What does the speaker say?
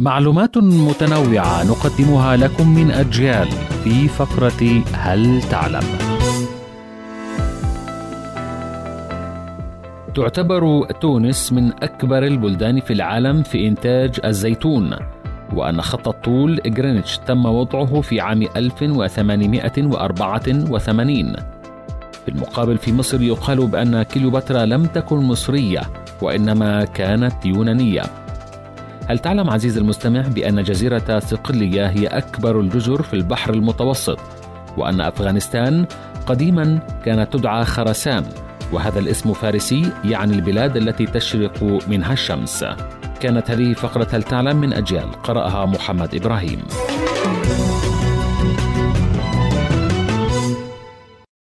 معلومات متنوعة نقدمها لكم من أجيال في فقرة هل تعلم؟ تعتبر تونس من أكبر البلدان في العالم في إنتاج الزيتون وأن خط الطول غرينتش تم وضعه في عام 1884 في المقابل في مصر يقال بأن كليوباترا لم تكن مصرية وإنما كانت يونانية هل تعلم عزيزي المستمع بأن جزيرة صقلية هي أكبر الجزر في البحر المتوسط وأن أفغانستان قديما كانت تدعى خرسان وهذا الاسم فارسي يعني البلاد التي تشرق منها الشمس. كانت هذه فقرة هل تعلم من أجيال قرأها محمد إبراهيم.